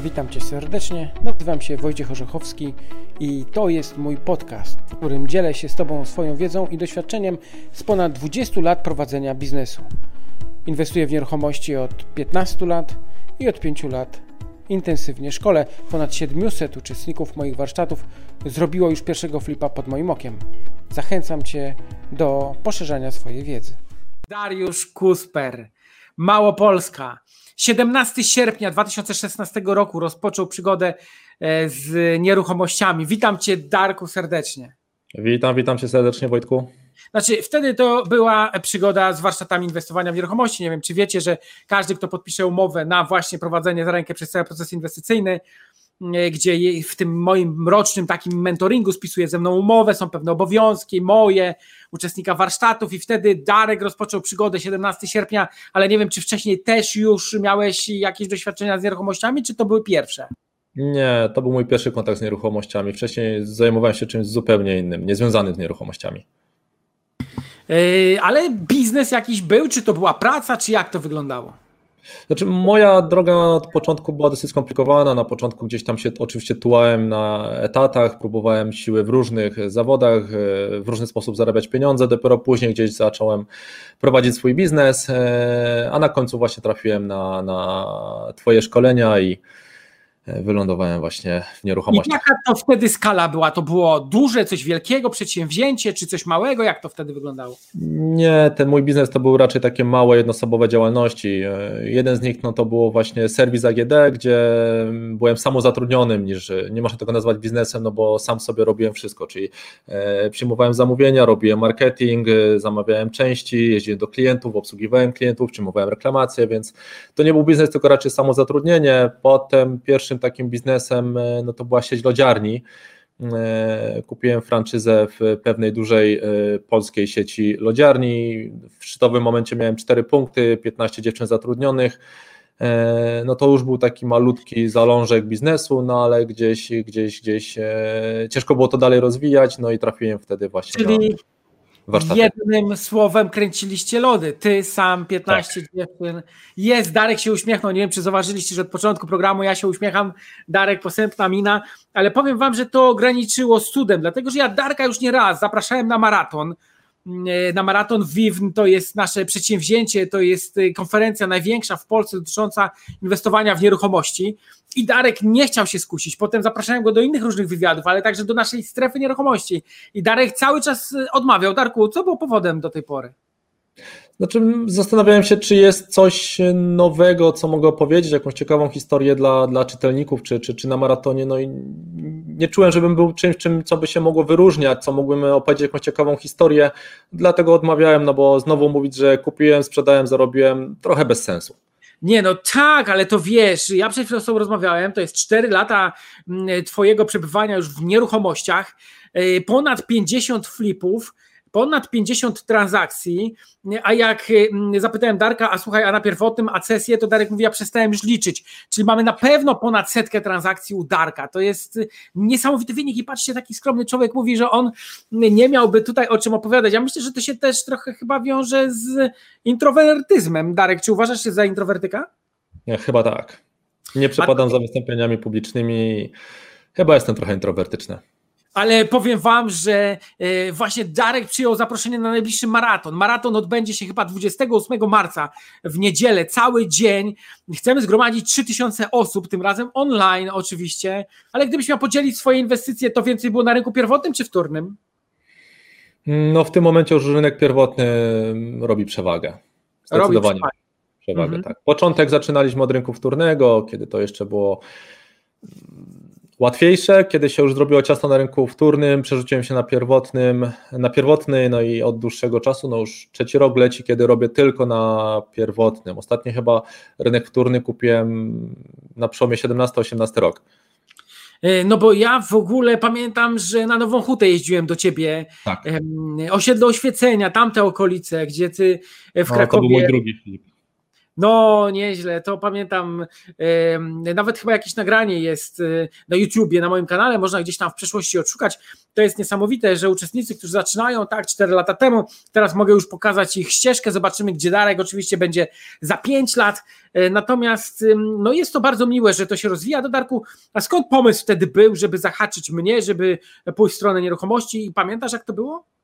Witam Cię serdecznie. Nazywam się Wojciech Orzechowski i to jest mój podcast, w którym dzielę się z Tobą swoją wiedzą i doświadczeniem z ponad 20 lat prowadzenia biznesu. Inwestuję w nieruchomości od 15 lat i od 5 lat intensywnie szkole. Ponad 700 uczestników moich warsztatów zrobiło już pierwszego flipa pod moim okiem. Zachęcam Cię do poszerzania swojej wiedzy. Dariusz Kusper, Małopolska. 17 sierpnia 2016 roku rozpoczął przygodę e, z nieruchomościami. Witam Cię, Darku, serdecznie. Witam, witam Cię serdecznie, Wojtku. Znaczy, wtedy to była przygoda z warsztatami inwestowania w nieruchomości. Nie wiem, czy wiecie, że każdy, kto podpisze umowę na właśnie prowadzenie za rękę przez cały proces inwestycyjny, gdzie w tym moim rocznym takim mentoringu spisuje ze mną umowę, są pewne obowiązki moje, uczestnika warsztatów i wtedy Darek rozpoczął przygodę 17 sierpnia, ale nie wiem, czy wcześniej też już miałeś jakieś doświadczenia z nieruchomościami, czy to były pierwsze? Nie, to był mój pierwszy kontakt z nieruchomościami. Wcześniej zajmowałem się czymś zupełnie innym, niezwiązanym z nieruchomościami. Yy, ale biznes jakiś był, czy to była praca, czy jak to wyglądało? Znaczy, moja droga od początku była dosyć skomplikowana. Na początku gdzieś tam się oczywiście tułałem na etatach, próbowałem siły w różnych zawodach, e, w różny sposób zarabiać pieniądze. Dopiero później gdzieś zacząłem prowadzić swój biznes, e, a na końcu właśnie trafiłem na, na Twoje szkolenia i wylądowałem właśnie w nieruchomości. I jaka to wtedy skala była? To było duże, coś wielkiego, przedsięwzięcie, czy coś małego? Jak to wtedy wyglądało? Nie, ten mój biznes to był raczej takie małe, jednoosobowe działalności. Jeden z nich no, to było właśnie serwis AGD, gdzie byłem samozatrudnionym, niż nie można tego nazwać biznesem, no bo sam sobie robiłem wszystko, czyli e, przyjmowałem zamówienia, robiłem marketing, e, zamawiałem części, jeździłem do klientów, obsługiwałem klientów, przyjmowałem reklamacje, więc to nie był biznes, tylko raczej samozatrudnienie. Potem pierwszy pierwszym takim biznesem e, no to była sieć lodziarni. E, kupiłem franczyzę w pewnej dużej e, polskiej sieci lodziarni. W szczytowym momencie miałem 4 punkty, 15 dziewczyn zatrudnionych. No to już był taki malutki zalążek biznesu, no ale gdzieś, gdzieś, gdzieś ciężko było to dalej rozwijać, no i trafiłem wtedy właśnie Czyli... na warsztaty. Jednym słowem kręciliście lody. Ty sam, 15 tak. dziewczyn. Jest, Darek się uśmiechnął. Nie wiem, czy zauważyliście, że od początku programu ja się uśmiecham. Darek, posępna mina, ale powiem wam, że to ograniczyło studem, dlatego że ja Darka już nie raz zapraszałem na maraton na maraton WIWN to jest nasze przedsięwzięcie, to jest e, konferencja największa w Polsce dotycząca inwestowania w nieruchomości. I Darek nie chciał się skusić. Potem zapraszałem go do innych różnych wywiadów, ale także do naszej strefy nieruchomości. I Darek cały czas e, odmawiał. Darku, co było powodem do tej pory? Znaczy, zastanawiałem się, czy jest coś nowego, co mogę opowiedzieć, jakąś ciekawą historię dla, dla czytelników, czy, czy, czy na maratonie. No i nie czułem, żebym był czymś, czym, co by się mogło wyróżniać, co mógłbym opowiedzieć jakąś ciekawą historię, dlatego odmawiałem, no bo znowu mówić, że kupiłem, sprzedałem, zarobiłem, trochę bez sensu. Nie, no tak, ale to wiesz, ja przed chwilą z tobą rozmawiałem, to jest 4 lata mm, twojego przebywania już w nieruchomościach, y, ponad 50 flipów, ponad 50 transakcji, a jak mm, zapytałem Darka, a słuchaj, a na pierwotnym accesję, to Darek mówi, ja przestałem już liczyć, czyli mamy na pewno ponad setkę transakcji u Darka, to jest niesamowity wynik i patrzcie, taki skromny człowiek mówi, że on nie miałby tutaj o czym opowiadać, ja myślę, że to się też trochę chyba wiąże z introwertyzmem. Darek, czy uważasz się za introwertyka? Ja, chyba tak. Nie przepadam a... za wystąpieniami publicznymi, chyba jestem trochę introwertyczny ale powiem wam, że e, właśnie Darek przyjął zaproszenie na najbliższy maraton. Maraton odbędzie się chyba 28 marca w niedzielę, cały dzień. Chcemy zgromadzić 3000 osób, tym razem online oczywiście, ale gdybyś miał podzielić swoje inwestycje, to więcej było na rynku pierwotnym czy wtórnym? No w tym momencie już rynek pierwotny robi przewagę. Zdecydowanie. Robi przewagę, mhm. tak. Początek zaczynaliśmy od rynku wtórnego, kiedy to jeszcze było łatwiejsze. Kiedy się już zrobiło ciasto na rynku wtórnym, przerzuciłem się na pierwotnym, na pierwotny, no i od dłuższego czasu, no już trzeci rok leci, kiedy robię tylko na pierwotnym. Ostatnio chyba rynek wtórny kupiłem na przełomie 17-18 rok. E, no bo ja w ogóle pamiętam, że na Nową Hutę jeździłem do ciebie. Tak. Osiedle Oświecenia, tamte okolice, gdzie ty w no, Krakowie. To był mój drugi Filip. No, nieźle. To pamiętam, nawet chyba jakieś nagranie jest e, na YouTubie, na moim kanale, można gdzieś tam w przeszłości odszukać. To jest niesamowite, że uczestnicy, którzy zaczynają tak 4 lata temu, teraz mogę już pokazać ich ścieżkę, zobaczymy, gdzie Darek oczywiście będzie za 5 lat. E, natomiast no jest to bardzo miłe, że to się rozwija. Do Darku, a skąd pomysł wtedy był, żeby zahaczyć mnie, żeby pójść w stronę nieruchomości? I pamiętasz, jak to było?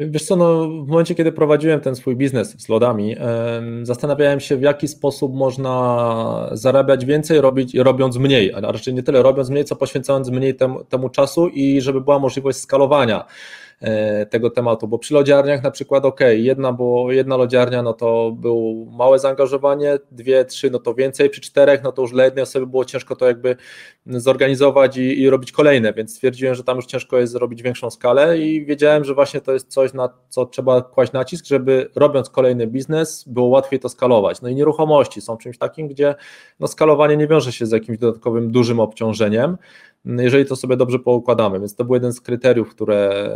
Wiesz co, no, w momencie, kiedy prowadziłem ten swój biznes z lodami, zastanawiałem się, w jaki sposób można zarabiać więcej, robić, robiąc mniej, a raczej nie tyle robiąc mniej, co poświęcając mniej temu, temu czasu i żeby była możliwość skalowania. E, tego tematu, bo przy lodziarniach na przykład ok, jedna, bo jedna lodziarnia no to było małe zaangażowanie, dwie, trzy no to więcej, przy czterech no to już dla jednej osoby było ciężko to jakby zorganizować i, i robić kolejne, więc stwierdziłem, że tam już ciężko jest zrobić większą skalę i wiedziałem, że właśnie to jest coś, na co trzeba kłaść nacisk, żeby robiąc kolejny biznes było łatwiej to skalować. No i nieruchomości są czymś takim, gdzie no skalowanie nie wiąże się z jakimś dodatkowym dużym obciążeniem, jeżeli to sobie dobrze poukładamy. Więc to był jeden z kryteriów, które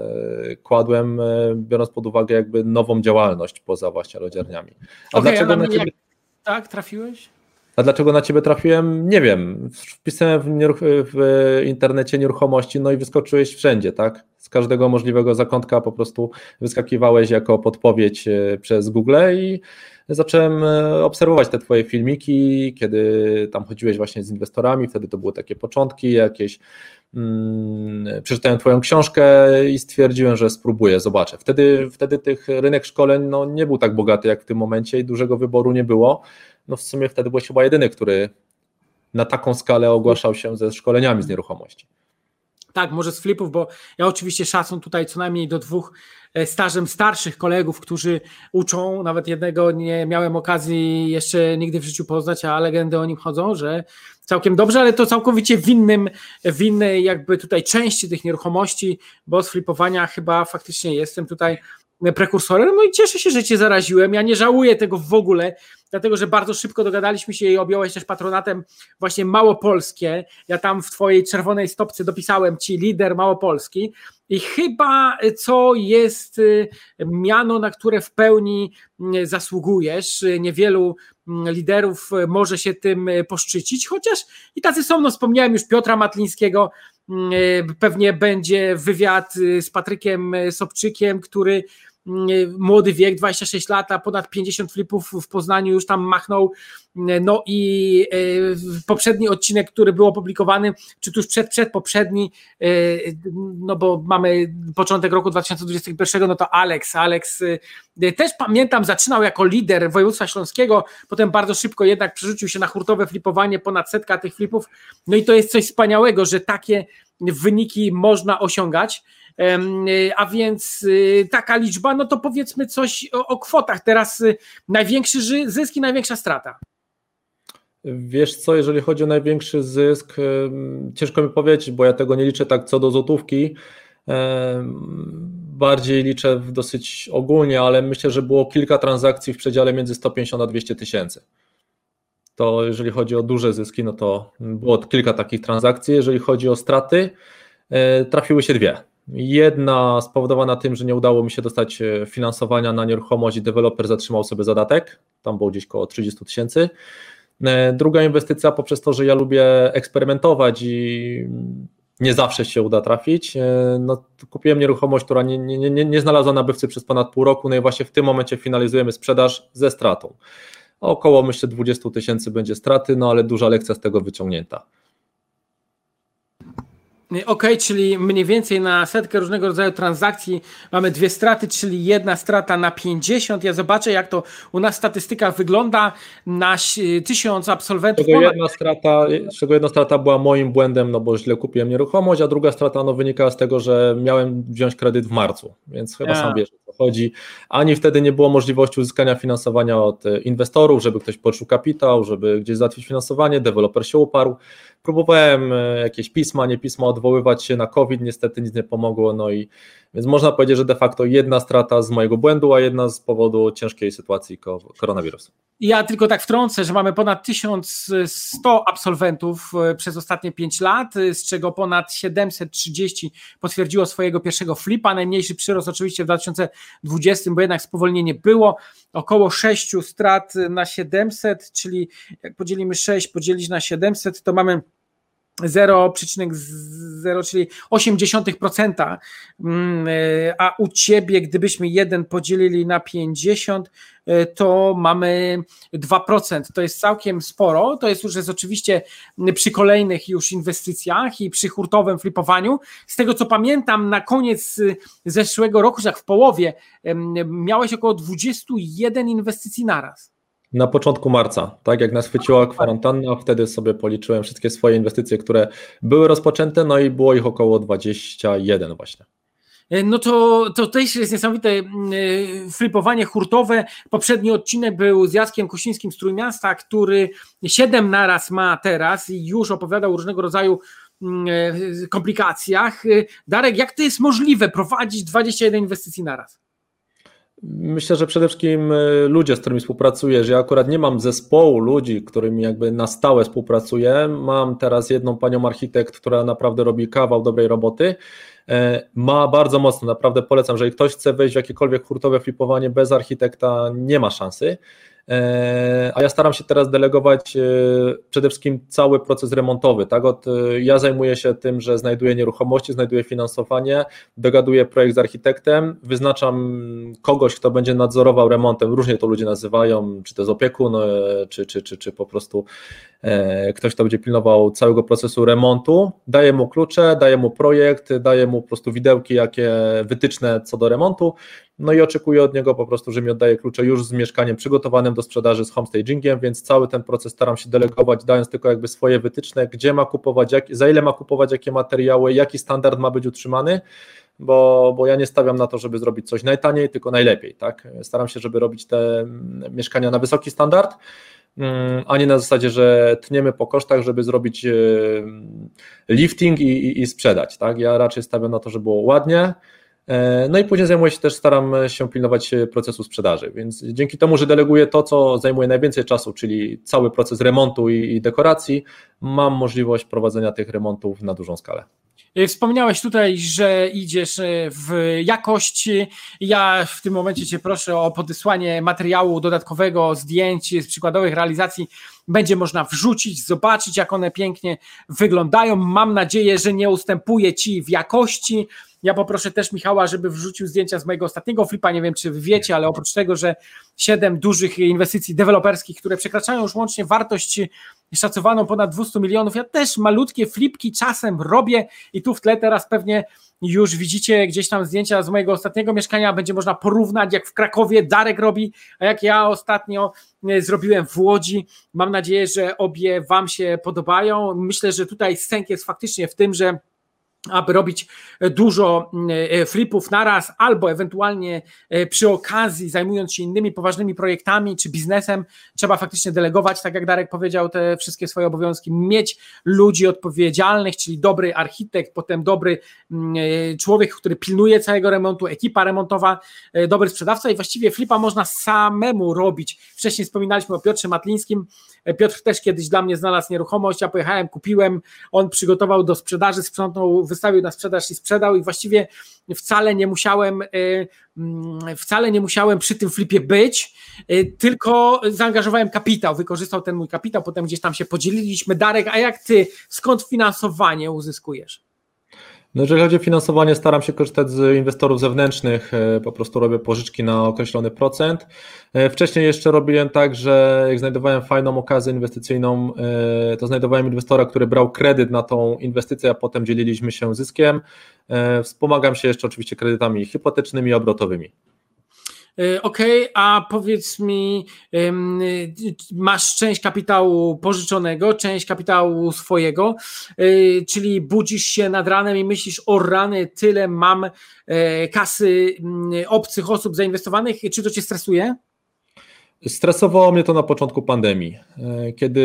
kładłem, e, biorąc pod uwagę jakby nową działalność poza właśnie lodziarniami. A okay, dlaczego na ciebie... Jak... Tak, trafiłeś? A dlaczego na ciebie trafiłem? Nie wiem. Wpisałem w, nieruch- w, internecie nieruchomości, no i wyskoczyłeś wszędzie, tak? Z każdego możliwego zakątka po prostu wyskakiwałeś jako podpowiedź e, przez Google i zacząłem e, obserwować te Twoje filmiki, kiedy tam chodziłeś właśnie z inwestorami, wtedy to były takie początki jakieś. Hmm, przeczytałem Twoją książkę i stwierdziłem, że spróbuję, zobaczę. Wtedy, wtedy tych rynek szkoleń no, nie był tak bogaty jak w tym momencie i dużego wyboru nie było. No w sumie wtedy byłeś chyba jedyny, który na taką skalę ogłaszał się ze szkoleniami z nieruchomości. Tak, może z flipów, bo ja oczywiście szacun tutaj co najmniej do dwóch stażem starszych kolegów, którzy uczą. Nawet jednego nie miałem okazji jeszcze nigdy w życiu poznać, a legendy o nim chodzą, że całkiem dobrze, ale to całkowicie w innym, w innej jakby tutaj części tych nieruchomości, bo z flipowania chyba faktycznie jestem tutaj prekursorem. No i cieszę się, że cię zaraziłem. Ja nie żałuję tego w ogóle, dlatego że bardzo szybko dogadaliśmy się i objąłeś też patronatem właśnie Małopolskie. Ja tam w twojej czerwonej stopce dopisałem ci lider Małopolski i chyba co jest y, miano, na które w pełni zasługujesz. Niewielu y, liderów może się tym poszczycić, chociaż i tacy są, no wspomniałem już Piotra Matlińskiego, pewnie będzie wywiad z Patrykiem Sobczykiem, który młody wiek, 26 lat, a ponad 50 flipów w Poznaniu już tam machnął. No i e, poprzedni odcinek, który był opublikowany, czy tuż przed, przed poprzedni, e, no bo mamy początek roku 2021, no to Alex. Alex e, też pamiętam, zaczynał jako lider województwa śląskiego, potem bardzo szybko jednak przerzucił się na hurtowe flipowanie, ponad setka tych flipów. No i to jest coś wspaniałego, że takie wyniki można osiągać. Y, a więc y, taka liczba, no to powiedzmy coś o, o kwotach. Teraz y, największy zysk i największa strata. Wiesz co, jeżeli chodzi o największy zysk, ciężko mi powiedzieć, bo ja tego nie liczę tak co do złotówki. Bardziej liczę dosyć ogólnie, ale myślę, że było kilka transakcji w przedziale między 150 a 200 tysięcy. To jeżeli chodzi o duże zyski, no to było kilka takich transakcji. Jeżeli chodzi o straty, e, trafiły się dwie. Jedna spowodowana tym, że nie udało mi się dostać e, finansowania na nieruchomość i deweloper zatrzymał sobie zadatek, tam było gdzieś około 30 tysięcy. E, druga inwestycja poprzez to, że ja lubię eksperymentować i nie zawsze się uda trafić. E, no, kupiłem nieruchomość, która nie, nie, nie, nie znalazła nabywcy przez ponad pół roku, no i właśnie w tym momencie finalizujemy sprzedaż ze stratą. Około myślę 20 tysięcy będzie straty, no ale duża lekcja z tego wyciągnięta. Ok, czyli mniej więcej na setkę różnego rodzaju transakcji mamy dwie straty, czyli jedna strata na 50. Ja zobaczę, jak to u nas statystyka wygląda na tysiąc absolwentów. Czego jedna, strata, czego jedna strata była moim błędem, no bo źle kupiłem nieruchomość, a druga strata no, wynikała z tego, że miałem wziąć kredyt w marcu, więc chyba ja. sam wiesz o co chodzi. Ani wtedy nie było możliwości uzyskania finansowania od e, inwestorów, żeby ktoś poczuł kapitał, żeby gdzieś załatwić finansowanie, deweloper się uparł. Próbowałem e, jakieś pisma, nie pisma od odwoływać się na COVID, niestety nic nie pomogło, no i więc można powiedzieć, że de facto jedna strata z mojego błędu, a jedna z powodu ciężkiej sytuacji koronawirusa. Ja tylko tak wtrącę, że mamy ponad 1100 absolwentów e, przez ostatnie 5 lat, e, z czego ponad 730 potwierdziło swojego pierwszego flipa. Najmniejszy przyrost oczywiście w 2020, bo jednak spowolnienie było. Około 6 strat na 700, czyli jak podzielimy 6 podzielić na 700, to mamy 0,0, czyli 0,8%, mm, e, a u ciebie, gdybyśmy jeden podzielili na 50, e, to mamy 2%. To jest całkiem sporo. To jest już jest oczywiście przy kolejnych już inwestycjach i przy hurtowym flipowaniu. Z tego co pamiętam, na koniec zeszłego roku, jak w połowie, miałeś około 21 inwestycji naraz na początku marca, tak jak nas chwyciła kwarantanna, wtedy sobie policzyłem wszystkie swoje inwestycje, które były rozpoczęte, no i było ich około 21 właśnie. E, no to, to też jest niesamowite mm, e, flipowanie hurtowe. Poprzedni odcinek był z Jackiem Kosińskim z Trójmiasta, który 7 naraz ma teraz i już opowiadał różnego rodzaju mm, e, komplikacjach. Darek, jak to jest możliwe prowadzić 21 inwestycji naraz? Myślę, że przede wszystkim e, ludzie, z którymi współpracuję, że ja akurat nie mam zespołu ludzi, którymi jakby na stałe współpracuję. Mam teraz jedną panią architekt, która naprawdę robi kawał dobrej roboty. E, ma bardzo mocno, naprawdę polecam, jeżeli ktoś chce wejść w jakiekolwiek hurtowe flipowanie bez architekta, nie ma szansy. E, a ja staram się teraz delegować e, przede wszystkim cały proces remontowy. Tak? Od, e, ja zajmuję się tym, że znajduję nieruchomości, znajduję finansowanie, dogaduję projekt z architektem, wyznaczam kogoś, kto będzie nadzorował remontem. Różnie to ludzie nazywają, czy to jest opiekun, czy, czy, czy, czy po prostu ktoś, kto będzie pilnował całego procesu remontu. Daję mu klucze, daję mu projekt, daję mu po prostu widełki, jakie wytyczne co do remontu no i oczekuję od niego po prostu, że mi oddaje klucze już z mieszkaniem przygotowanym do sprzedaży z homestagingiem, więc cały ten proces staram się delegować, dając tylko jakby swoje wytyczne, gdzie ma kupować, jak, za ile ma kupować, jakie materiały, jaki standard ma być utrzymany, bo, bo ja nie stawiam na to, żeby zrobić coś najtaniej, tylko najlepiej. Tak? Staram się, żeby robić te mieszkania na wysoki standard, a nie na zasadzie, że tniemy po kosztach, żeby zrobić lifting i, i, i sprzedać. Tak? Ja raczej stawiam na to, żeby było ładnie, no i później zajmuję się też, staram się pilnować procesu sprzedaży, więc dzięki temu, że deleguję to, co zajmuje najwięcej czasu, czyli cały proces remontu i, dekoracji, mam możliwość prowadzenia tych remontów na dużą skalę. E, wspomniałeś tutaj, że idziesz e, w jakość. Ja w tym momencie Cię proszę o podesłanie materiału dodatkowego, zdjęć z przykładowych realizacji. Będzie można wrzucić, zobaczyć, jak one pięknie wyglądają. Mam nadzieję, że nie ustępuje Ci w jakości ja poproszę też Michała, żeby wrzucił zdjęcia z mojego ostatniego flipa. Nie wiem, czy wiecie, ale oprócz tego, że siedem dużych inwestycji deweloperskich, które przekraczają już łącznie wartość szacowaną ponad 200 milionów, ja też malutkie flipki czasem robię i tu w tle teraz pewnie już widzicie gdzieś tam zdjęcia z mojego ostatniego mieszkania, będzie można porównać, jak w Krakowie Darek robi, a jak ja ostatnio e, zrobiłem w Łodzi. Mam nadzieję, że obie Wam się podobają. Myślę, że tutaj sęk jest faktycznie w tym, że aby robić dużo e, flipów naraz, albo ewentualnie e, przy okazji, zajmując się innymi poważnymi projektami czy biznesem, trzeba faktycznie delegować, tak jak Darek powiedział, te wszystkie swoje obowiązki, mieć ludzi odpowiedzialnych, czyli dobry architekt, potem dobry mm, e, człowiek, który pilnuje całego remontu, ekipa remontowa, dobry sprzedawca i właściwie flipa można samemu robić. Wcześniej wspominaliśmy o Piotrze Matlińskim, Piotr też kiedyś dla mnie znalazł nieruchomość, ja pojechałem, kupiłem, on przygotował do sprzedaży, sprzątnął wystawił na sprzedaż i sprzedał i właściwie wcale nie musiałem y, mm, wcale nie musiałem przy tym flipie być, y, tylko zaangażowałem kapitał, wykorzystał ten mój kapitał, potem gdzieś tam się podzieliliśmy. Darek, a jak ty, skąd finansowanie uzyskujesz? No jeżeli chodzi o finansowanie, staram się korzystać z inwestorów zewnętrznych, e, po prostu robię pożyczki na określony procent. E, wcześniej jeszcze robiłem tak, że jak znajdowałem fajną okazję inwestycyjną, e, to znajdowałem inwestora, który brał kredyt na tą inwestycję, a potem dzieliliśmy się zyskiem. Wspomagam się jeszcze oczywiście kredytami hipotecznymi i obrotowymi. E, OK, a powiedz mi, masz część kapitału pożyczonego, część kapitału swojego, e, czyli budzisz się nad ranem i myślisz, o rany, tyle mam e, kasy obcych osób zainwestowanych, czy to cię stresuje? Stresowało mnie to na początku pandemii, e, kiedy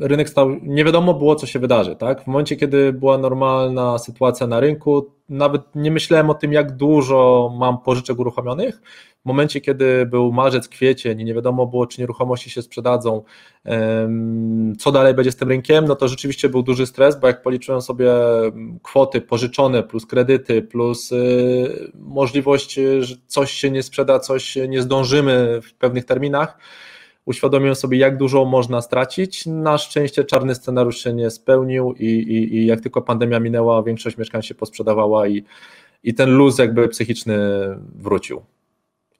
rynek stał, nie wiadomo było, co się wydarzy. Tak? W momencie, kiedy była normalna sytuacja na rynku, nawet nie myślałem o tym, jak dużo mam pożyczek uruchomionych. W momencie, kiedy był marzec, kwiecień i nie wiadomo było, czy nieruchomości się sprzedadzą, co dalej będzie z tym rynkiem, no to rzeczywiście był duży stres, bo jak policzyłem sobie kwoty pożyczone plus kredyty, plus y, możliwość, że coś się nie sprzeda, coś nie zdążymy w pewnych terminach, uświadomiłem sobie, jak dużo można stracić. Na szczęście czarny scenariusz się nie spełnił i, i, i jak tylko pandemia minęła, większość mieszkań się posprzedawała i, i ten luz jakby psychiczny wrócił.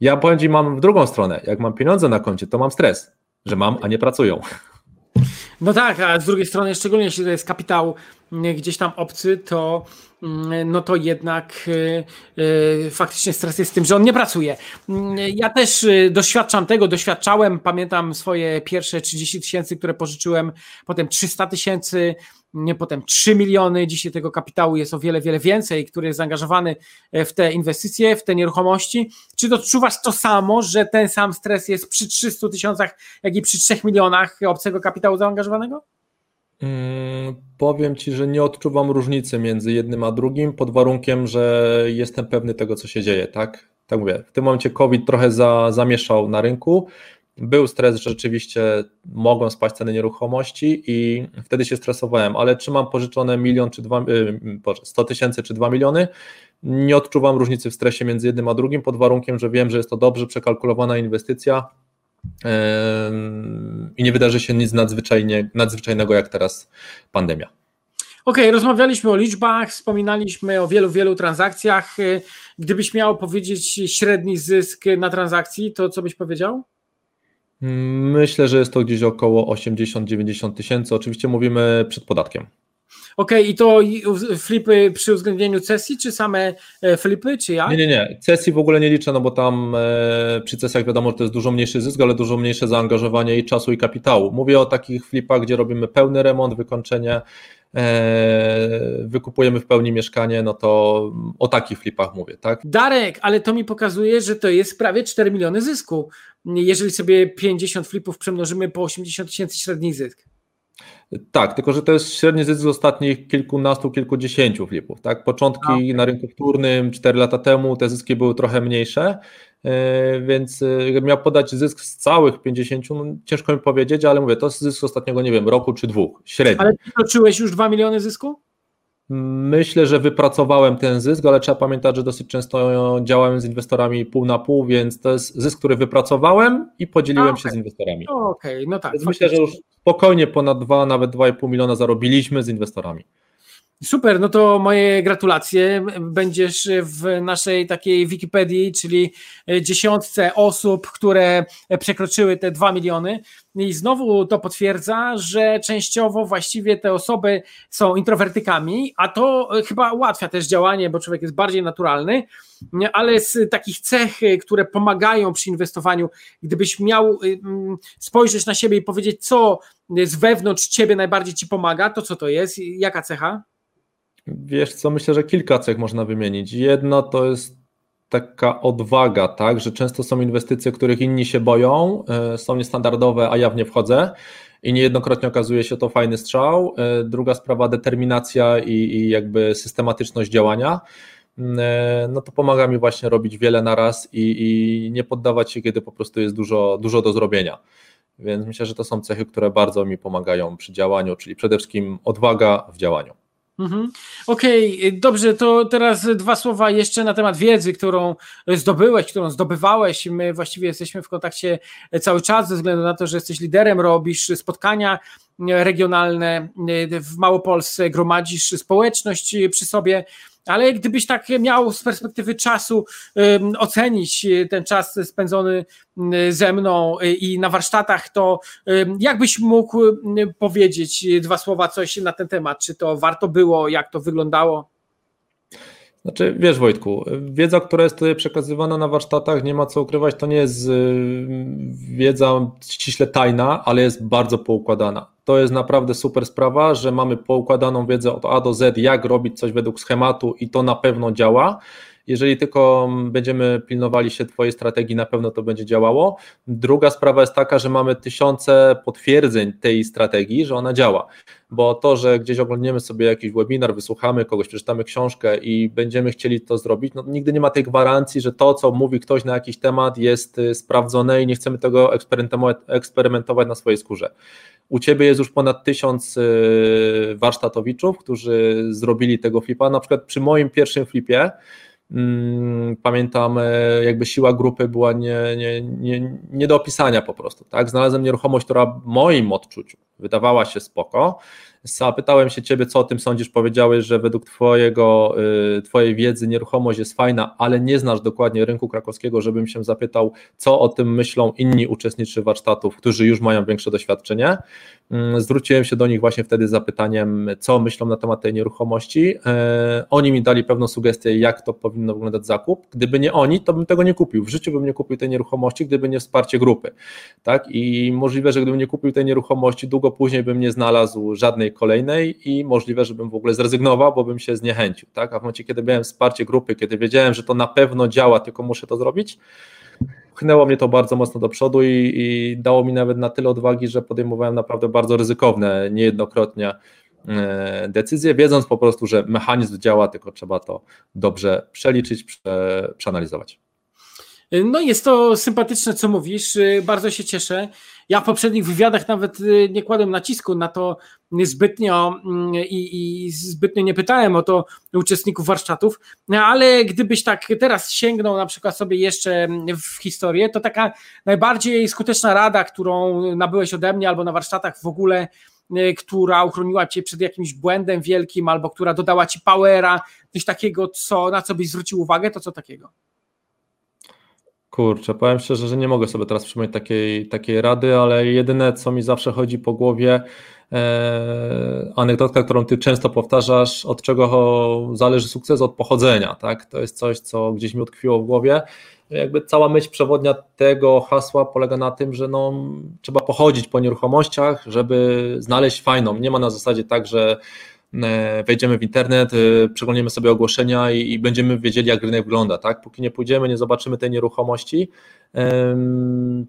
Ja powiem Ci, mam w drugą stronę. Jak mam pieniądze na koncie, to mam stres, że mam, a nie pracują. No tak, a z drugiej strony, szczególnie jeśli to jest kapitał gdzieś tam obcy, to mm, no to jednak yy, faktycznie stres jest tym, że on nie pracuje. Mm, ja też y, doświadczam tego, doświadczałem, pamiętam swoje pierwsze 30 tysięcy, które pożyczyłem, potem 300 tysięcy, potem 3 miliony. Dzisiaj tego kapitału jest o wiele, wiele więcej, który jest zaangażowany e, w te inwestycje, w te nieruchomości. Czy odczuwasz to samo, że ten sam stres jest przy 300 tysiącach, jak i przy 3 milionach obcego kapitału zaangażowanego? Hmm, powiem Ci, że nie odczuwam różnicy między jednym a drugim, pod warunkiem, że jestem pewny tego, co się dzieje, tak? Tak mówię, w tym momencie COVID trochę za, zamieszał na rynku, był stres, że rzeczywiście mogą spaść ceny nieruchomości i wtedy się stresowałem, ale czy mam pożyczone milion czy dwa, 100 y, tysięcy czy 2 miliony, nie odczuwam różnicy w stresie między jednym a drugim pod warunkiem, że wiem, że jest to dobrze przekalkulowana inwestycja i nie wydarzy się nic nadzwyczajnie, nadzwyczajnego jak teraz pandemia. Okej, okay, rozmawialiśmy o liczbach, wspominaliśmy o wielu, wielu transakcjach. Gdybyś miał powiedzieć średni zysk na transakcji, to co byś powiedział? Myślę, że jest to gdzieś około 80-90 tysięcy. Oczywiście mówimy przed podatkiem. Okej, okay, i to flipy przy uwzględnieniu cesji, czy same e, flipy, czy ja? Nie, nie, nie. Cesji w ogóle nie liczę, no bo tam e, przy cesjach wiadomo, że to jest dużo mniejszy zysk, ale dużo mniejsze zaangażowanie i czasu i kapitału. Mówię o takich flipach, gdzie robimy pełny remont, wykończenie, e, wykupujemy w pełni mieszkanie, no to o takich flipach mówię, tak? Darek, ale to mi pokazuje, że to jest prawie 4 miliony zysku jeżeli sobie 50 flipów przemnożymy po 80 tysięcy średni zysk. Tak, tylko że to jest średni zysk z ostatnich kilkunastu, kilkudziesięciu flipów. Tak? Początki okay. na rynku wtórnym 4 lata temu te zyski były trochę mniejsze, e, więc e, jakbym miał podać zysk z całych 50, no ciężko mi powiedzieć, ale mówię, to jest zysk z ostatniego, nie wiem, roku czy dwóch, średni. Ale przekroczyłeś już 2 miliony zysku? Myślę, że wypracowałem ten zysk, ale trzeba pamiętać, że dosyć często działałem z inwestorami pół na pół, więc to jest zysk, który wypracowałem i podzieliłem okay. się z inwestorami. Okej, okay, no tak. Więc myślę, że już spokojnie ponad 2, nawet 2,5 miliona zarobiliśmy z inwestorami. Super, no to moje gratulacje. Będziesz w naszej takiej Wikipedii, czyli dziesiątce osób, które przekroczyły te 2 miliony. I znowu to potwierdza, że częściowo właściwie te osoby są introwertykami, a to chyba ułatwia też działanie, bo człowiek jest bardziej naturalny. Ale z takich cech, które pomagają przy inwestowaniu, gdybyś miał mm, spojrzeć na siebie i powiedzieć, co z wewnątrz ciebie najbardziej ci pomaga, to co to jest? Jaka cecha? Wiesz co, myślę, że kilka cech można wymienić. Jedno to jest taka odwaga, tak, że często są inwestycje, których inni się boją, e, są niestandardowe, a ja w nie wchodzę i niejednokrotnie okazuje się to fajny strzał. E, druga sprawa, determinacja i, i jakby systematyczność działania. E, no to pomaga mi właśnie robić wiele na raz i, i nie poddawać się, kiedy po prostu jest dużo, dużo do zrobienia. Więc myślę, że to są cechy, które bardzo mi pomagają przy działaniu, czyli przede wszystkim odwaga w działaniu. Mhm. Okej, okay, dobrze, to teraz dwa słowa jeszcze na temat wiedzy, którą zdobyłeś, którą zdobywałeś. My właściwie jesteśmy w kontakcie cały czas, ze względu na to, że jesteś liderem, robisz spotkania regionalne w Małopolsce, gromadzisz społeczność przy sobie. Ale gdybyś tak miał z perspektywy czasu ocenić e, ten czas spędzony ze mną e, i na warsztatach, to jakbyś mógł powiedzieć dwa słowa coś na ten temat? Czy to warto było, jak to wyglądało? Znaczy, wiesz Wojtku, wiedza, która jest tutaj przekazywana na warsztatach, nie ma co ukrywać, to nie jest wiedza ściśle tajna, ale jest bardzo poukładana. To jest naprawdę super sprawa, że mamy poukładaną wiedzę od A do Z, jak robić coś według schematu i to na pewno działa. Jeżeli tylko będziemy pilnowali się Twojej strategii, na pewno to będzie działało. Druga sprawa jest taka, że mamy tysiące potwierdzeń tej strategii, że ona działa bo to, że gdzieś oglądniemy sobie jakiś webinar, wysłuchamy kogoś, przeczytamy książkę i będziemy chcieli to zrobić, no nigdy nie ma tej gwarancji, że to, co mówi ktoś na jakiś temat jest y, sprawdzone i nie chcemy tego eksperymentować na swojej skórze. U Ciebie jest już ponad tysiąc y, warsztatowiczów, którzy zrobili tego flipa, na przykład przy moim pierwszym flipie, pamiętam, e, jakby siła grupy była nie, nie, nie, nie do opisania po prostu. Tak? Znalazłem nieruchomość, która w moim odczuciu wydawała się spoko, Zapytałem się ciebie, co o tym sądzisz. Powiedziałeś, że według twojego, y, twojej wiedzy nieruchomość jest fajna, ale nie znasz dokładnie rynku krakowskiego, żebym się zapytał, co o tym myślą inni uczestnicy warsztatów, którzy już mają większe doświadczenie. Mm, zwróciłem się do nich właśnie wtedy z zapytaniem, co myślą na temat tej nieruchomości. E, oni mi dali pewną sugestię, jak to powinno wyglądać zakup. Gdyby nie oni, to bym tego nie kupił. W życiu bym nie kupił tej nieruchomości, gdyby nie wsparcie grupy. Tak? I możliwe, że gdybym nie kupił tej nieruchomości, długo później bym nie znalazł żadnej kolejnej i możliwe, żebym w ogóle zrezygnował, bo bym się zniechęcił. Tak? A w momencie, kiedy miałem wsparcie grupy, kiedy wiedziałem, że to na pewno działa, tylko muszę to zrobić, pchnęło mnie to bardzo mocno do przodu i, i dało mi nawet na tyle odwagi, że podejmowałem naprawdę bardzo ryzykowne, niejednokrotnie e, decyzje, wiedząc po prostu, że mechanizm działa, tylko trzeba to dobrze przeliczyć, prze, przeanalizować. No jest to sympatyczne, co mówisz, bardzo się cieszę. Ja w poprzednich wywiadach nawet y, nie kładłem nacisku na to zbytnio mm, i, i zbytnio nie pytałem o to uczestników warsztatów, ale gdybyś tak teraz sięgnął na przykład sobie jeszcze w historię, to taka najbardziej skuteczna rada, którą nabyłeś ode mnie albo na warsztatach w ogóle, y, która uchroniła cię przed jakimś błędem wielkim, albo która dodała ci powera, coś takiego, co, na co byś zwrócił uwagę, to co takiego? Kurczę, powiem szczerze, że nie mogę sobie teraz przypomnieć takiej, takiej rady, ale jedyne, co mi zawsze chodzi po głowie, e, anegdotka, którą ty często powtarzasz, od czego zależy sukces, od pochodzenia, tak? To jest coś, co gdzieś mi utkwiło w głowie. Jakby cała myśl przewodnia tego hasła polega na tym, że no, trzeba pochodzić po nieruchomościach, żeby znaleźć fajną. Nie ma na zasadzie tak, że wejdziemy w internet, e, przeglądniemy sobie ogłoszenia i, i, będziemy wiedzieli, jak rynek wygląda. Tak? Póki nie pójdziemy, nie zobaczymy tej nieruchomości,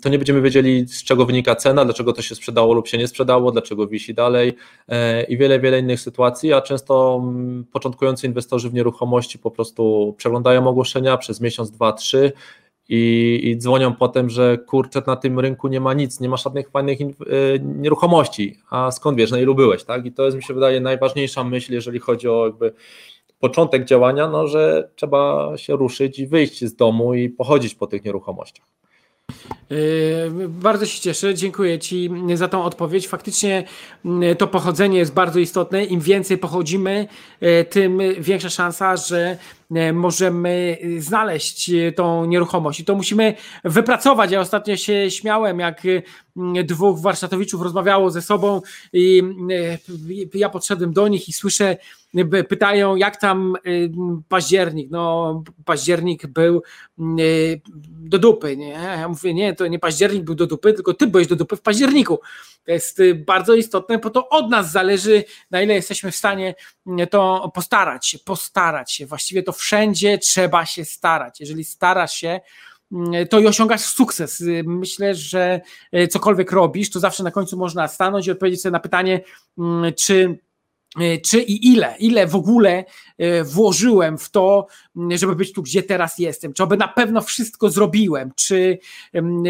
to nie będziemy wiedzieli, z czego wynika cena, dlaczego to się sprzedało lub się nie sprzedało, dlaczego wisi dalej e, i wiele, wiele innych sytuacji, a często początkujący inwestorzy w nieruchomości po prostu przeglądają ogłoszenia przez miesiąc, dwa, trzy i, i dzwonią potem, że kurczę, na tym rynku nie ma nic, nie ma żadnych fajnych y, nieruchomości, a skąd wiesz, na ilu byłeś, tak? I to jest mi się wydaje najważniejsza myśl, jeżeli chodzi o jakby początek działania, no, że trzeba się ruszyć i wyjść z domu i pochodzić po tych nieruchomościach. Yy, bardzo się cieszę, dziękuję Ci za tą odpowiedź. Faktycznie yy, to pochodzenie jest bardzo istotne. Im więcej pochodzimy, yy, tym większa szansa, że możemy znaleźć tą nieruchomość. I to musimy wypracować. Ja ostatnio się śmiałem, jak dwóch warsztatowiczów rozmawiało ze sobą i ja podszedłem do nich i słyszę, pytają, jak tam październik. No, październik był do dupy, nie? Ja mówię, nie, to nie październik był do dupy, tylko ty byłeś do dupy w październiku. To jest y, bardzo istotne, bo to od nas zależy, na ile jesteśmy w stanie y, to postarać się, postarać się. Właściwie to wszędzie trzeba się starać. Jeżeli starasz się, y, to i osiągasz sukces. Myślę, że cokolwiek robisz, to zawsze na końcu można stanąć i odpowiedzieć sobie na pytanie, czy czy i ile, ile w ogóle e, włożyłem w to, żeby być tu, gdzie teraz jestem, czy aby na pewno wszystko zrobiłem, czy,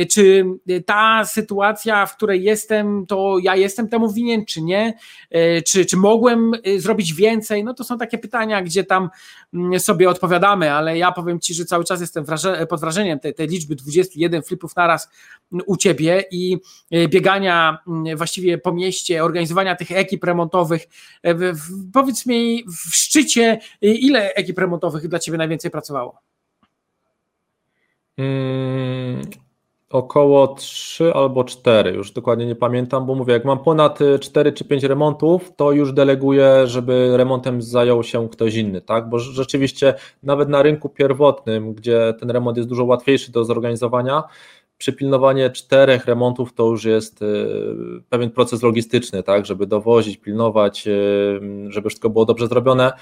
czy ta sytuacja, w której jestem, to ja jestem temu winien, czy nie, e, czy, czy mogłem zrobić więcej, no to są takie pytania, gdzie tam sobie odpowiadamy, ale ja powiem Ci, że cały czas jestem pod wrażeniem tej liczby 21 flipów naraz u Ciebie i biegania właściwie po mieście, organizowania tych ekip remontowych, powiedz mi w szczycie, ile ekip remontowych dla Ciebie najwięcej pracowało? Hmm, około 3 albo 4, już dokładnie nie pamiętam, bo mówię, jak mam ponad 4 czy 5 remontów, to już deleguję, żeby remontem zajął się ktoś inny, tak? Bo rzeczywiście nawet na rynku pierwotnym, gdzie ten remont jest dużo łatwiejszy do zorganizowania, przypilnowanie czterech remontów to już jest y, pewien proces logistyczny, tak, żeby dowozić, pilnować, y, żeby wszystko było dobrze zrobione.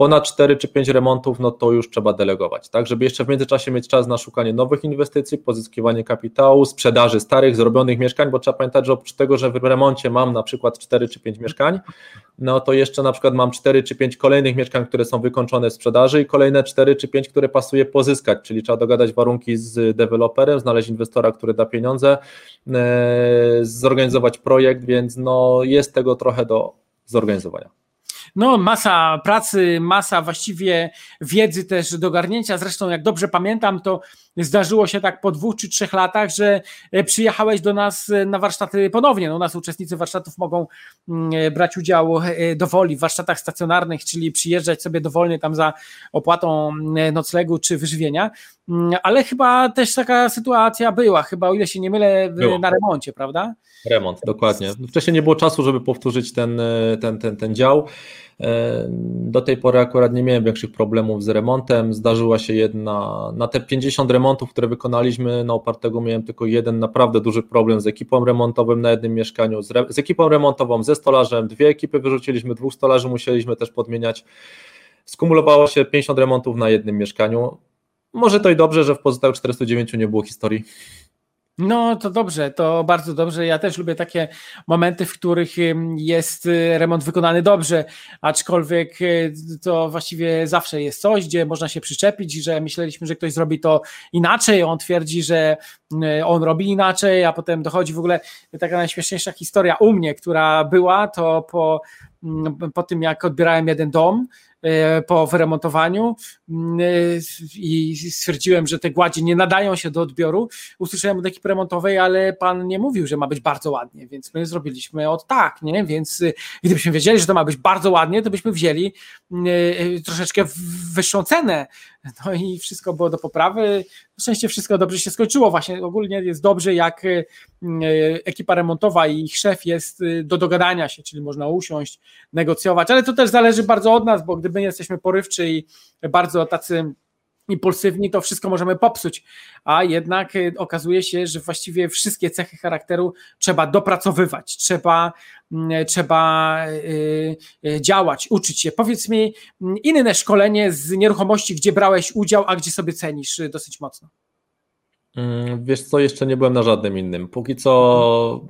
Ponad 4 czy 5 remontów, no to już trzeba delegować, tak, żeby jeszcze w międzyczasie mieć czas na szukanie nowych inwestycji, pozyskiwanie kapitału, sprzedaży starych, zrobionych mieszkań, bo trzeba pamiętać, że oprócz tego, że w remoncie mam na przykład 4 czy 5 mieszkań, no to jeszcze na przykład mam 4 czy 5 kolejnych mieszkań, które są wykończone w sprzedaży i kolejne 4 czy 5, które pasuje pozyskać, czyli trzeba dogadać warunki z deweloperem, znaleźć inwestora, który da pieniądze, e, zorganizować projekt, więc no jest tego trochę do zorganizowania no, masa pracy, masa właściwie wiedzy też do garnięcia. Zresztą, jak dobrze pamiętam, to zdarzyło się tak po dwóch czy trzech latach, że e, przyjechałeś do nas e, na warsztaty ponownie. No, u nas uczestnicy warsztatów mogą mm, e, brać udział dowoli w warsztatach stacjonarnych, czyli przyjeżdżać sobie dowolnie tam za opłatą mm, noclegu czy wyżywienia. Mm, ale chyba też taka sytuacja była, chyba o ile się nie mylę, Było. na remoncie, prawda? Remont, dokładnie. Wcześniej nie było czasu, żeby powtórzyć ten, ten, ten, ten dział. E, do tej pory akurat nie miałem większych problemów z remontem. Zdarzyła się jedna, na te 50 remontów, które wykonaliśmy, na opartego miałem tylko jeden naprawdę duży problem z ekipą remontową na jednym mieszkaniu, z, re, z ekipą remontową, ze stolarzem. Dwie ekipy wyrzuciliśmy, dwóch stolarzy musieliśmy też podmieniać. Skumulowało się 50 remontów na jednym mieszkaniu. Może to i dobrze, że w pozostałych 409 nie było historii. No to dobrze, to bardzo dobrze. Ja też lubię takie momenty, w których jest y, remont wykonany dobrze, aczkolwiek y, to właściwie zawsze jest coś, gdzie można się przyczepić, że myśleliśmy, że ktoś zrobi to inaczej. On twierdzi, że on robi inaczej, a potem dochodzi w ogóle taka najśmieszniejsza historia u mnie, która była, to po, mm, po tym jak odbierałem jeden dom, E, po wyremontowaniu e, i stwierdziłem, że te gładzi nie nadają się do odbioru. Usłyszałem od ekipy remontowej, ale pan nie mówił, że ma być bardzo ładnie, więc my zrobiliśmy od tak, nie? Więc gdybyśmy wiedzieli, że to ma być bardzo ładnie, to byśmy wzięli troszeczkę wyższą cenę. No i wszystko było do poprawy. Na szczęście wszystko dobrze się skończyło. Właśnie ogólnie jest dobrze, jak ekipa remontowa i ich szef jest do dogadania się, czyli można usiąść, negocjować, ale to też zależy bardzo od nas, bo gdy my jesteśmy porywczy i bardzo tacy impulsywni, to wszystko możemy popsuć, a jednak y, okazuje się, że właściwie wszystkie cechy charakteru trzeba dopracowywać, trzeba, trzeba y, y, działać, uczyć się. Powiedz mi inne szkolenie z nieruchomości, gdzie brałeś udział, a gdzie sobie cenisz dosyć mocno. Mm, wiesz co, jeszcze nie byłem na żadnym innym. Póki co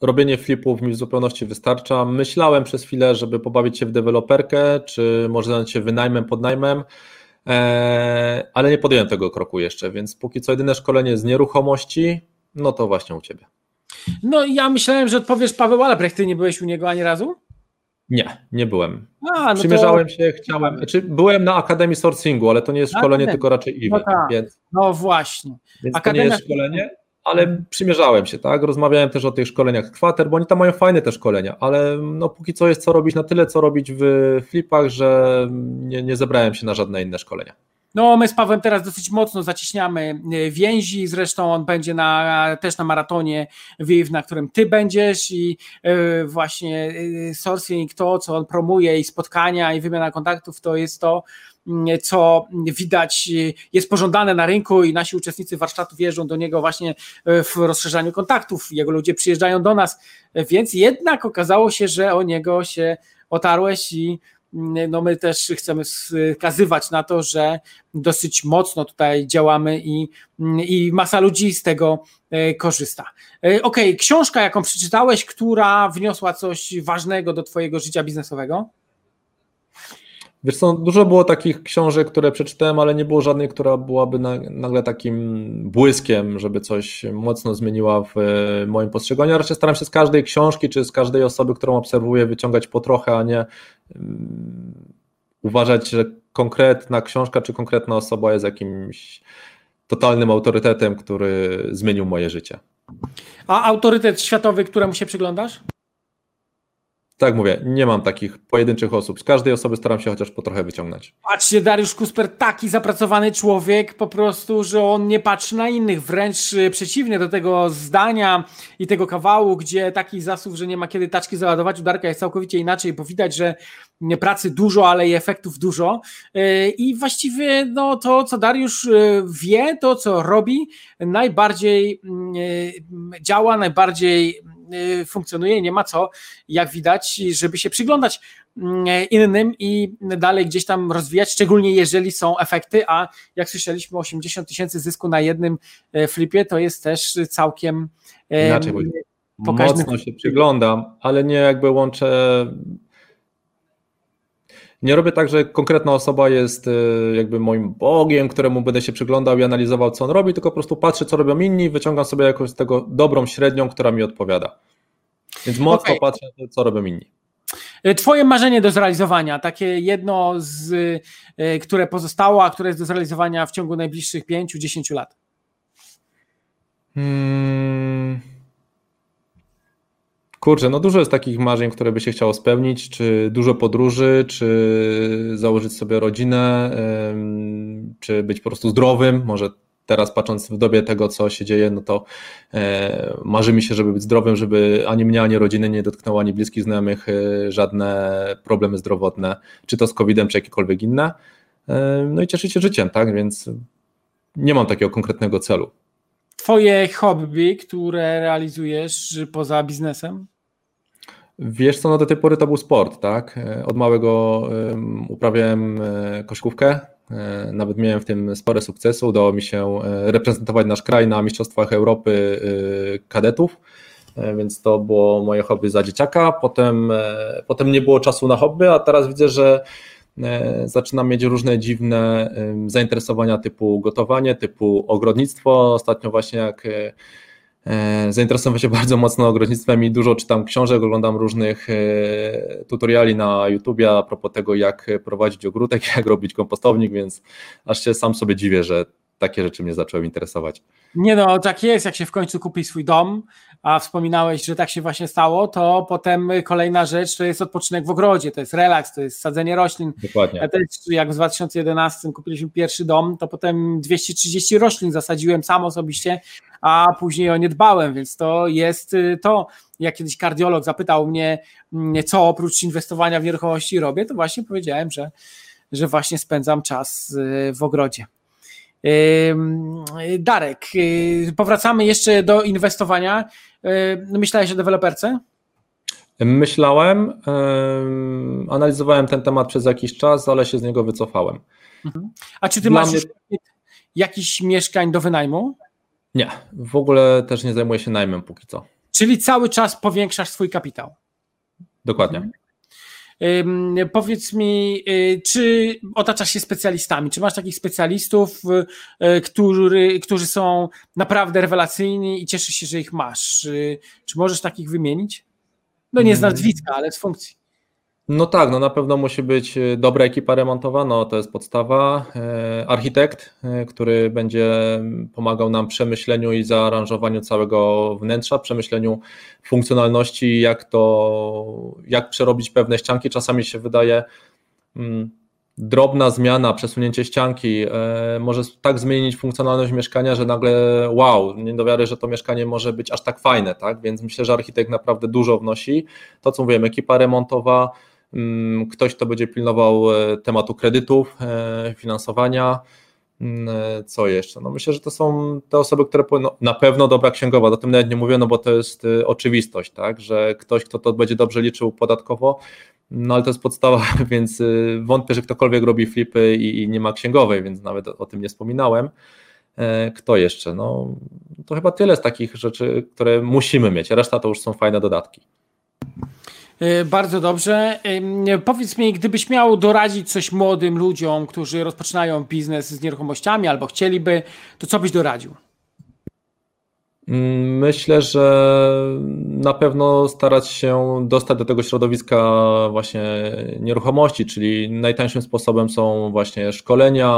robienie flipów mi w zupełności wystarcza. Myślałem przez chwilę, żeby pobawić się w deweloperkę, czy może zająć się wynajmem, podnajmem, e, ale nie podjąłem tego kroku jeszcze, więc póki co jedyne szkolenie z nieruchomości, no to właśnie u Ciebie. No ja myślałem, że odpowiesz Paweł Albrecht, Ty nie byłeś u niego ani razu? Nie, nie byłem. A, no Przymierzałem to... się, chciałem. Znaczy, byłem na Akademii Sourcingu, ale to nie jest szkolenie, A, tylko raczej event. No, tak. więc, no właśnie. Więc Akademia... to nie jest szkolenie, ale przymierzałem się, tak? Rozmawiałem też o tych szkoleniach kwater, bo oni tam mają fajne te szkolenia, ale no póki co jest co robić, na tyle co robić w flipach, że nie, nie zebrałem się na żadne inne szkolenia. No, my z Pawłem teraz dosyć mocno zacieśniamy e, więzi, zresztą on będzie na, też na maratonie WIV, na którym ty będziesz i e, właśnie e, sourcing, to co on promuje i spotkania i wymiana kontaktów, to jest to, mm, co widać jest pożądane na rynku i nasi uczestnicy warsztatów jeżdżą do niego właśnie w rozszerzaniu kontaktów, jego ludzie przyjeżdżają do nas, więc jednak okazało się, że o niego się otarłeś i no my też chcemy wskazywać na to, że dosyć mocno tutaj działamy i, i masa ludzi z tego e, korzysta. E, ok, książka, jaką przeczytałeś, która wniosła coś ważnego do Twojego życia biznesowego? Wiesz dużo było takich książek, które przeczytałem, ale nie było żadnej, która byłaby nagle takim błyskiem, żeby coś mocno zmieniła w e, moim postrzeganiu. Ja raczej staram się z każdej książki, czy z każdej osoby, którą obserwuję, wyciągać po trochę, a nie um, uważać, że konkretna książka, czy konkretna osoba jest jakimś totalnym autorytetem, który zmienił moje życie. A autorytet światowy, któremu się przyglądasz? Tak mówię, nie mam takich pojedynczych osób. Z każdej osoby staram się chociaż po trochę wyciągnąć. Patrzcie, Dariusz Kusper, taki zapracowany człowiek, po prostu, że on nie patrzy na innych, wręcz y, przeciwnie do tego zdania i tego kawału, gdzie taki zasób, że nie ma kiedy taczki załadować, u Darka jest całkowicie inaczej, bo widać, że pracy dużo, ale i efektów dużo. Y, I właściwie no, to, co Dariusz y, wie, to co robi, najbardziej działa, najbardziej funkcjonuje, nie ma co, jak widać, żeby się przyglądać mm, innym i dalej gdzieś tam rozwijać, szczególnie jeżeli są efekty, a jak słyszeliśmy 80 tysięcy zysku na jednym flipie, to jest też całkiem Inaczej, pokaźny. Mocno się przyglądam, ale nie jakby łączę nie robię tak, że konkretna osoba jest y, jakby moim Bogiem, któremu będę się przyglądał i analizował, co on robi, tylko po prostu patrzę, co robią inni i wyciągam sobie jakąś z tego dobrą średnią, która mi odpowiada. Więc mocno okay. patrzę, co robią inni. Y, twoje marzenie do zrealizowania, takie jedno, z, y, które pozostało, a które jest do zrealizowania w ciągu najbliższych 5-10 lat. Hmm. Kurczę, no dużo jest takich marzeń, które by się chciało spełnić, czy dużo podróży, czy założyć sobie rodzinę, czy być po prostu zdrowym. Może teraz patrząc w dobie tego, co się dzieje, no to e, marzy mi się, żeby być zdrowym, żeby ani mnie, ani rodziny nie dotknęło, ani bliskich znajomych e, żadne problemy zdrowotne, czy to z COVID-em, czy jakiekolwiek inne. E, no i cieszyć się życiem, tak? Więc nie mam takiego konkretnego celu. Twoje hobby, które realizujesz poza biznesem? Wiesz co, no do tej pory to był sport, tak? Od małego uprawiałem e, koszkówkę, e, nawet miałem w tym spore sukcesu, udało mi się e, reprezentować nasz kraj na Mistrzostwach Europy kadetów, więc to było moje hobby za dzieciaka, potem, potem nie było czasu na hobby, a teraz widzę, że zaczynam mieć różne dziwne zainteresowania typu gotowanie, typu ogrodnictwo, ostatnio właśnie jak E, zainteresowałem się bardzo mocno ogrodnictwem i dużo czytam książek, oglądam różnych e, tutoriali na YouTubie a propos tego, jak prowadzić ogródek, jak robić kompostownik, więc aż się sam sobie dziwię, że takie rzeczy mnie zaczęły interesować. Nie no, tak jest, jak się w końcu kupi swój dom, a wspominałeś, że tak się właśnie stało, to potem kolejna rzecz to jest odpoczynek w ogrodzie, to jest relaks, to jest sadzenie roślin. Dokładnie. Ja też jak w 2011 kupiliśmy pierwszy dom, to potem 230 roślin zasadziłem sam osobiście, a później o nie dbałem, więc to jest y, to, jak kiedyś kardiolog zapytał mnie, mm, co oprócz inwestowania w nieruchomości robię, to właśnie powiedziałem, że, że właśnie spędzam czas y, w ogrodzie. Darek, y, powracamy jeszcze do inwestowania. Myślałeś o deweloperce? Myślałem, analizowałem ten temat przez jakiś czas, ale się z niego wycofałem. Mhm. A czy ty Dla masz mnie... jakichś mieszkań do wynajmu? Nie, w ogóle też nie zajmuję się najmem póki co. Czyli cały czas powiększasz swój kapitał. Dokładnie. Mhm. Powiedz mi, y, czy otaczasz się specjalistami? Czy masz takich specjalistów, y, który, którzy są naprawdę rewelacyjni i cieszysz się, że ich masz? Y, czy możesz takich wymienić? No nie z mm. nazwiska, ale z funkcji. No tak, no na pewno musi być y, dobra ekipa remontowa, no to jest podstawa. E, architekt, e, który będzie pomagał nam przemyśleniu i zaaranżowaniu całego wnętrza, przemyśleniu funkcjonalności, jak to, jak przerobić pewne ścianki. Czasami się wydaje drobna zmiana, przesunięcie ścianki e, może tak zmienić funkcjonalność mieszkania, że nagle wow, nie do wiary, że to mieszkanie może być aż tak fajne, tak? Więc myślę, że architekt naprawdę dużo wnosi. To co mówiłem, ekipa remontowa, ktoś, kto będzie pilnował e, tematu kredytów, e, finansowania. Mm, e, co jeszcze? No myślę, że to są te osoby, które powinno, na pewno dobra księgowa, o tym nawet nie mówię, no bo to jest oczywistość, tak, że ktoś, kto to będzie dobrze liczył podatkowo, no ale to jest podstawa, więc wątpię, że ktokolwiek robi flipy i, i nie ma księgowej, więc nawet o tym nie wspominałem. Kto jeszcze? No to chyba tyle z takich rzeczy, które musimy mieć, reszta to już są fajne dodatki. E, bardzo dobrze. Powiedz mi, gdybyś miał doradzić coś młodym ludziom, którzy rozpoczynają biznes z nieruchomościami albo chcieliby, to co byś doradził? Mm, myślę, że na pewno starać się dostać do tego środowiska właśnie nieruchomości, czyli najtańszym sposobem są właśnie szkolenia,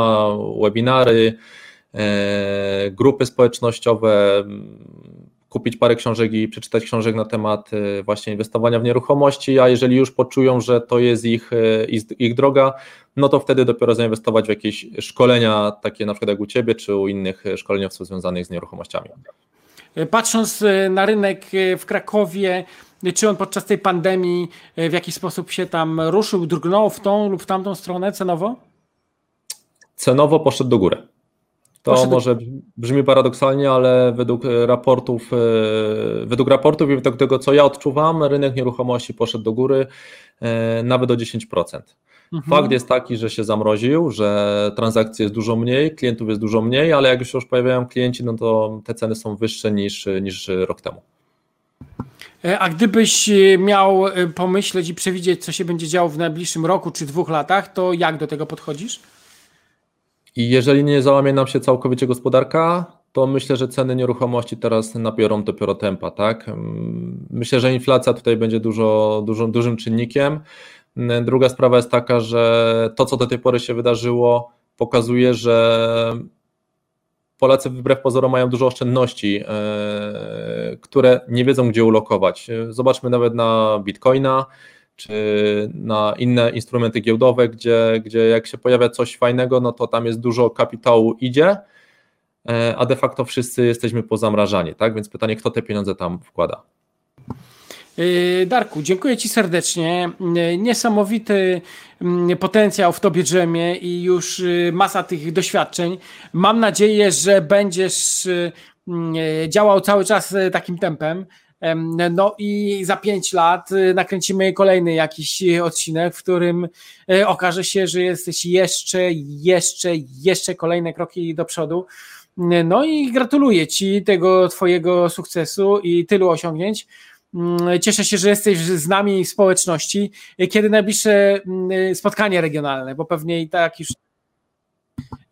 webinary, e, grupy społecznościowe, kupić parę książek i przeczytać książek na temat y, właśnie inwestowania w nieruchomości, a jeżeli już poczują, że to jest ich, y, ich droga, no to wtedy dopiero zainwestować w jakieś szkolenia, takie na przykład jak u Ciebie, czy u innych szkoleniowców związanych z nieruchomościami. Patrząc na rynek w Krakowie, czy on podczas tej pandemii w jakiś sposób się tam ruszył, drgnął w tą lub w tamtą stronę cenowo? Cenowo poszedł do góry. To Poszedł... może brzmi paradoksalnie, ale według raportów, według raportów i według tego, co ja odczuwam, rynek nieruchomości poszedł do góry nawet o 10%. Mhm. Fakt jest taki, że się zamroził, że transakcji jest dużo mniej, klientów jest dużo mniej, ale jak się już pojawiają klienci, no to te ceny są wyższe niż, niż rok temu. E, a gdybyś e, miał e, pomyśleć i przewidzieć, co się będzie działo w najbliższym roku czy dwóch latach, to jak do tego podchodzisz? I jeżeli nie załamie nam się całkowicie gospodarka, to myślę, że ceny nieruchomości teraz nabiorą dopiero tempa, tak? Mm, myślę, że inflacja tutaj będzie dużo, dużo, dużym czynnikiem. Druga sprawa jest taka, że to, co do tej pory się wydarzyło, pokazuje, że Polacy wbrew pozorom mają dużo oszczędności, e, które nie wiedzą, gdzie ulokować. Zobaczmy nawet na Bitcoina czy na inne instrumenty giełdowe, gdzie, gdzie jak się pojawia coś fajnego, no to tam jest dużo kapitału idzie, e, a de facto wszyscy jesteśmy pozamrażani, tak? Więc pytanie, kto te pieniądze tam wkłada? Yy, Darku, dziękuję Ci serdecznie. Yy, niesamowity mm, potencjał w Tobie drzemie i już masa tych doświadczeń. Mam nadzieję, że będziesz mm, działał cały czas takim tempem. No i za pięć lat nakręcimy kolejny jakiś odcinek, w którym okaże się, że jesteś jeszcze, jeszcze, jeszcze kolejne kroki do przodu. No i gratuluję Ci tego Twojego sukcesu i tylu osiągnięć. Mm, cieszę się, że jesteś z nami w społeczności. Kiedy najbliższe mm, spotkanie regionalne, bo pewnie i tak już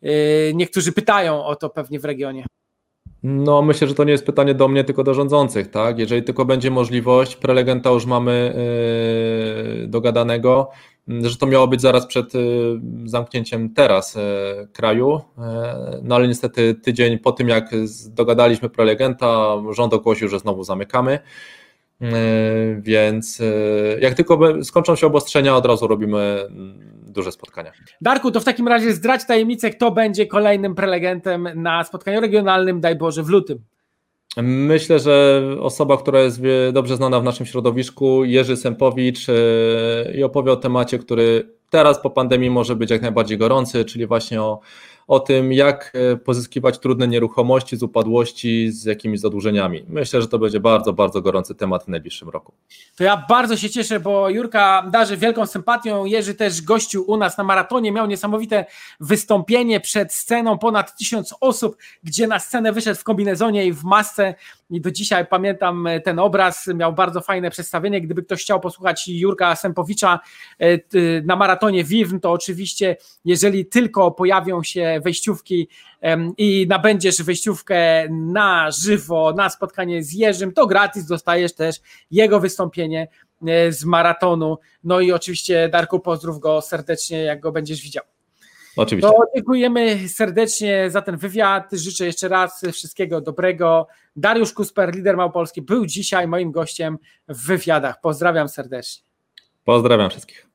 y, niektórzy pytają o to pewnie w regionie. No, myślę, że to nie jest pytanie do mnie, tylko do rządzących, tak? Jeżeli tylko będzie możliwość, prelegenta już mamy yy, dogadanego, że to miało być zaraz przed yy, zamknięciem teraz yy, kraju, no ale niestety tydzień po tym, jak dogadaliśmy prelegenta, rząd ogłosił, że znowu zamykamy. Więc jak tylko skończą się obostrzenia, od razu robimy mm, duże spotkania. Darku, to w takim razie zdrać tajemnicę, kto będzie kolejnym prelegentem na spotkaniu regionalnym, daj Boże, w lutym. Myślę, że osoba, która jest dobrze znana w naszym środowisku, Jerzy Sempowicz e, i opowie o temacie, który teraz po pandemii może być jak najbardziej gorący, czyli właśnie o o tym, jak e, pozyskiwać trudne nieruchomości z upadłości, z jakimiś zadłużeniami. Myślę, że to będzie bardzo, bardzo gorący temat w najbliższym roku. To ja bardzo się cieszę, bo Jurka darzy wielką sympatią. Jerzy też gościł u nas na maratonie, miał niesamowite wystąpienie przed sceną, ponad tysiąc osób, gdzie na scenę wyszedł w kombinezonie i w masce i do dzisiaj pamiętam e, ten obraz, miał bardzo fajne przedstawienie. Gdyby ktoś chciał posłuchać Jurka Sempowicza e, na maratonie Wiwm, to oczywiście, jeżeli tylko pojawią się wejściówki i nabędziesz wejściówkę na żywo, na spotkanie z Jerzym, to gratis dostajesz też jego wystąpienie e, z maratonu. No i oczywiście, Darku, pozdrów go serdecznie, jak go będziesz widział. Oczywiście. To dziękujemy serdecznie za ten wywiad. Życzę jeszcze raz wszystkiego dobrego. Dariusz Kusper, lider Małopolski, był dzisiaj moim gościem w wywiadach. Pozdrawiam serdecznie. Pozdrawiam wszystkich.